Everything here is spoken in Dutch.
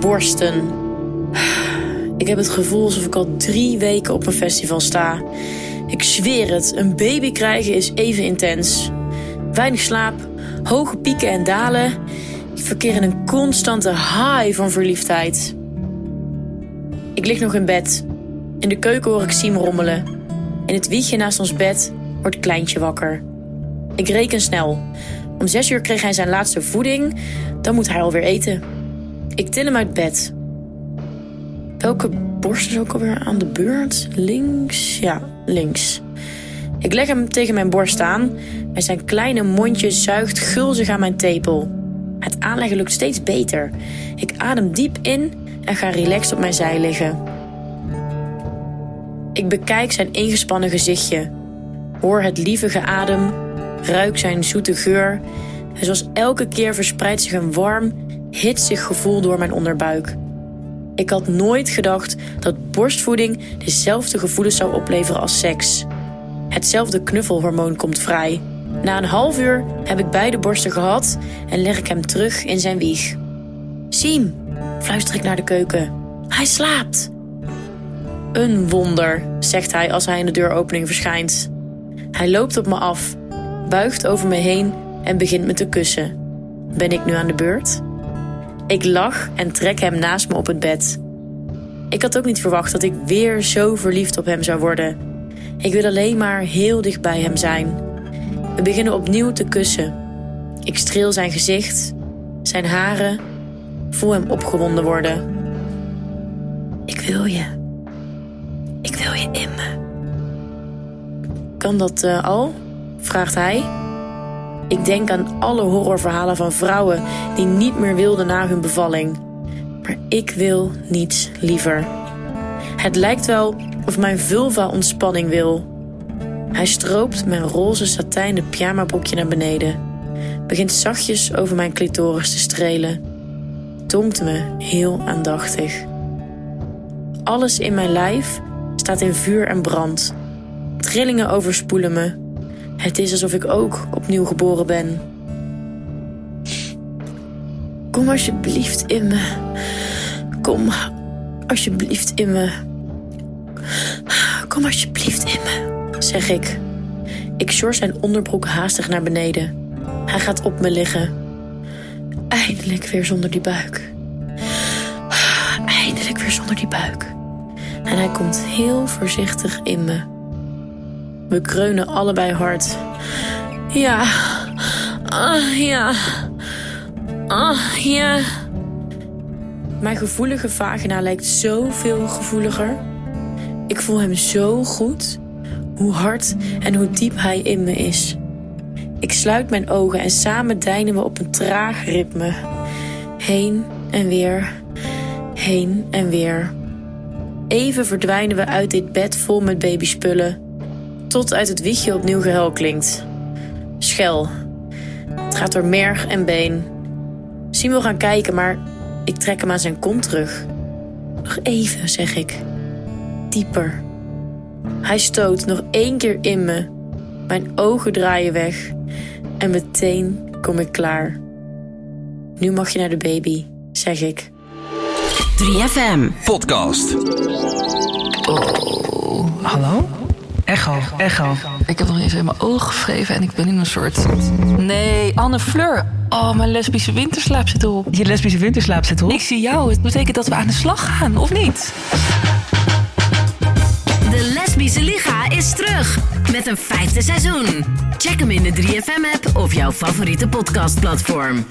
Borsten. Ik heb het gevoel alsof ik al drie weken op een festival sta. Ik zweer het, een baby krijgen is even intens. Weinig slaap, hoge pieken en dalen. Ik verkeer in een constante high van verliefdheid. Ik lig nog in bed. In de keuken hoor ik Siem rommelen. In het wiegje naast ons bed wordt Kleintje wakker. Ik reken snel. Om zes uur kreeg hij zijn laatste voeding. Dan moet hij alweer eten. Ik til hem uit bed. Welke borst is ook alweer aan de beurt? Links? Ja, links. Ik leg hem tegen mijn borst aan en zijn kleine mondje zuigt gulzig aan mijn tepel. Het aanleggen lukt steeds beter. Ik adem diep in en ga relaxed op mijn zij liggen. Ik bekijk zijn ingespannen gezichtje, hoor het lieve adem, ruik zijn zoete geur en zoals elke keer verspreidt zich een warm, hitsig gevoel door mijn onderbuik. Ik had nooit gedacht dat borstvoeding dezelfde gevoelens zou opleveren als seks. Hetzelfde knuffelhormoon komt vrij. Na een half uur heb ik beide borsten gehad en leg ik hem terug in zijn wieg. Siem, fluister ik naar de keuken. Hij slaapt. Een wonder, zegt hij als hij in de deuropening verschijnt. Hij loopt op me af, buigt over me heen en begint me te kussen. Ben ik nu aan de beurt? Ik lach en trek hem naast me op het bed. Ik had ook niet verwacht dat ik weer zo verliefd op hem zou worden. Ik wil alleen maar heel dicht bij hem zijn. We beginnen opnieuw te kussen. Ik streel zijn gezicht, zijn haren, voel hem opgewonden worden. Ik wil je. Ik wil je in me. Kan dat uh, al? vraagt hij. Ik denk aan alle horrorverhalen van vrouwen die niet meer wilden na hun bevalling. Maar ik wil niets liever. Het lijkt wel of mijn vulva ontspanning wil. Hij stroopt mijn roze satijnen pyjamabroekje naar beneden. Begint zachtjes over mijn clitoris te strelen. Tongt me heel aandachtig. Alles in mijn lijf staat in vuur en brand. Trillingen overspoelen me. Het is alsof ik ook opnieuw geboren ben. Kom alsjeblieft in me. Kom alsjeblieft in me. Kom alsjeblieft in me, zeg ik. Ik sjor zijn onderbroek haastig naar beneden. Hij gaat op me liggen. Eindelijk weer zonder die buik. Eindelijk weer zonder die buik. En hij komt heel voorzichtig in me. We kreunen allebei hard. Ja. Ah, ja. Ah, ja. Mijn gevoelige vagina lijkt zoveel gevoeliger. Ik voel hem zo goed. Hoe hard en hoe diep hij in me is. Ik sluit mijn ogen en samen deinen we op een traag ritme. Heen en weer. Heen en weer. Even verdwijnen we uit dit bed vol met babyspullen. Tot uit het wiegje opnieuw gehuil klinkt. Schel. Het gaat door merg en been. Sim wil gaan kijken, maar ik trek hem aan zijn kont terug. Nog even, zeg ik. Dieper. Hij stoot nog één keer in me. Mijn ogen draaien weg. En meteen kom ik klaar. Nu mag je naar de baby, zeg ik. 3FM. Podcast. Oh, hallo? Echo, echo. Ik heb nog eens in mijn ogen gevreven en ik ben in een soort... Nee, Anne Fleur. Oh, mijn lesbische winterslaap zit erop. Je lesbische winterslaap zit erop? Ik zie jou. Het betekent dat we aan de slag gaan, of niet? De Lesbische Liga is terug met een vijfde seizoen. Check hem in de 3FM-app of jouw favoriete podcastplatform.